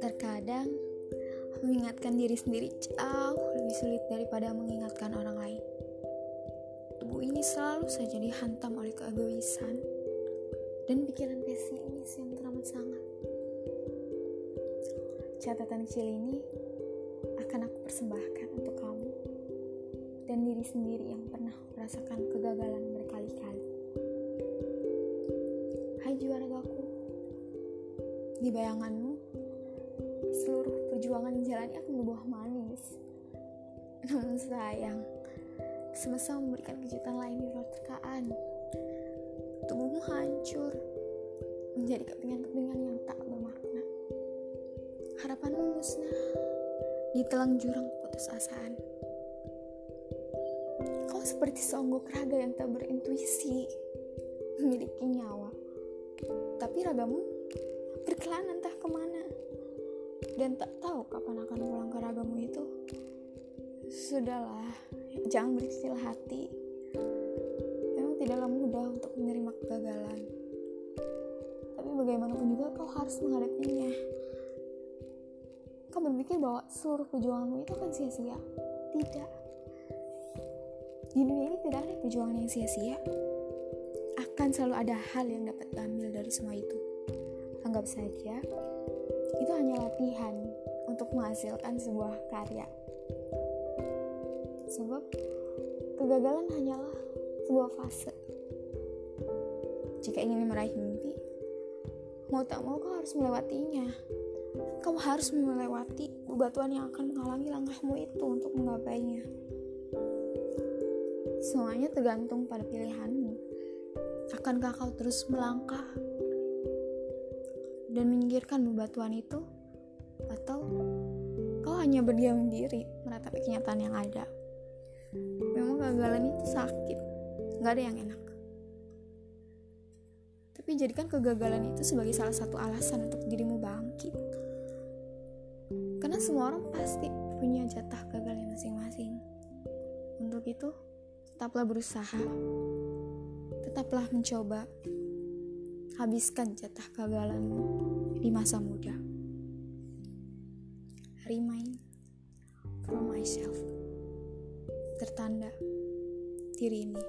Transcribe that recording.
Terkadang mengingatkan diri sendiri jauh lebih sulit daripada mengingatkan orang lain. Tubuh ini selalu saja dihantam oleh keegoisan dan pikiran pesimis yang teramat sangat. Catatan kecil ini akan aku persembahkan untuk dan diri sendiri yang pernah merasakan kegagalan berkali-kali. Hai jiwa ragaku, di bayanganmu, seluruh perjuangan jalani akan berbuah manis. Namun sayang, semesta memberikan kejutan lain di luar terkaan. Tubuhmu hancur, menjadi kepingan-kepingan yang tak bermakna. Harapanmu musnah, di telang jurang putus asaan. Seperti seonggok raga yang tak berintuisi, memiliki nyawa. Tapi ragamu berkelana entah ke mana dan tak tahu kapan akan pulang ke ragamu itu. Sudahlah, jangan berkecil hati. Memang tidaklah mudah untuk menerima kegagalan. Tapi bagaimanapun juga kau harus menghadapinya. Kau berpikir bahwa seluruh perjuanganmu itu akan sia-sia? Tidak. Di dunia ini tidak ada perjuangan yang sia-sia. Akan selalu ada hal yang dapat diambil dari semua itu. Anggap saja itu hanya latihan untuk menghasilkan sebuah karya. Sebab kegagalan hanyalah sebuah fase. Jika ingin meraih mimpi, mau tak mau kau harus melewatinya. Kau harus melewati bebatuan yang akan menghalangi langkahmu itu untuk menggapainya. Semuanya tergantung pada pilihanmu. Akankah kau terus melangkah dan menyingkirkan bebatuan itu? Atau kau hanya berdiam diri meratapi kenyataan yang ada? Memang kegagalan itu sakit. Nggak ada yang enak. Tapi jadikan kegagalan itu sebagai salah satu alasan untuk dirimu bangkit. Karena semua orang pasti punya jatah gagalnya masing-masing. Untuk itu tetaplah berusaha tetaplah mencoba habiskan jatah kegagalanmu di masa muda. Remind from myself. Tertanda diri ini.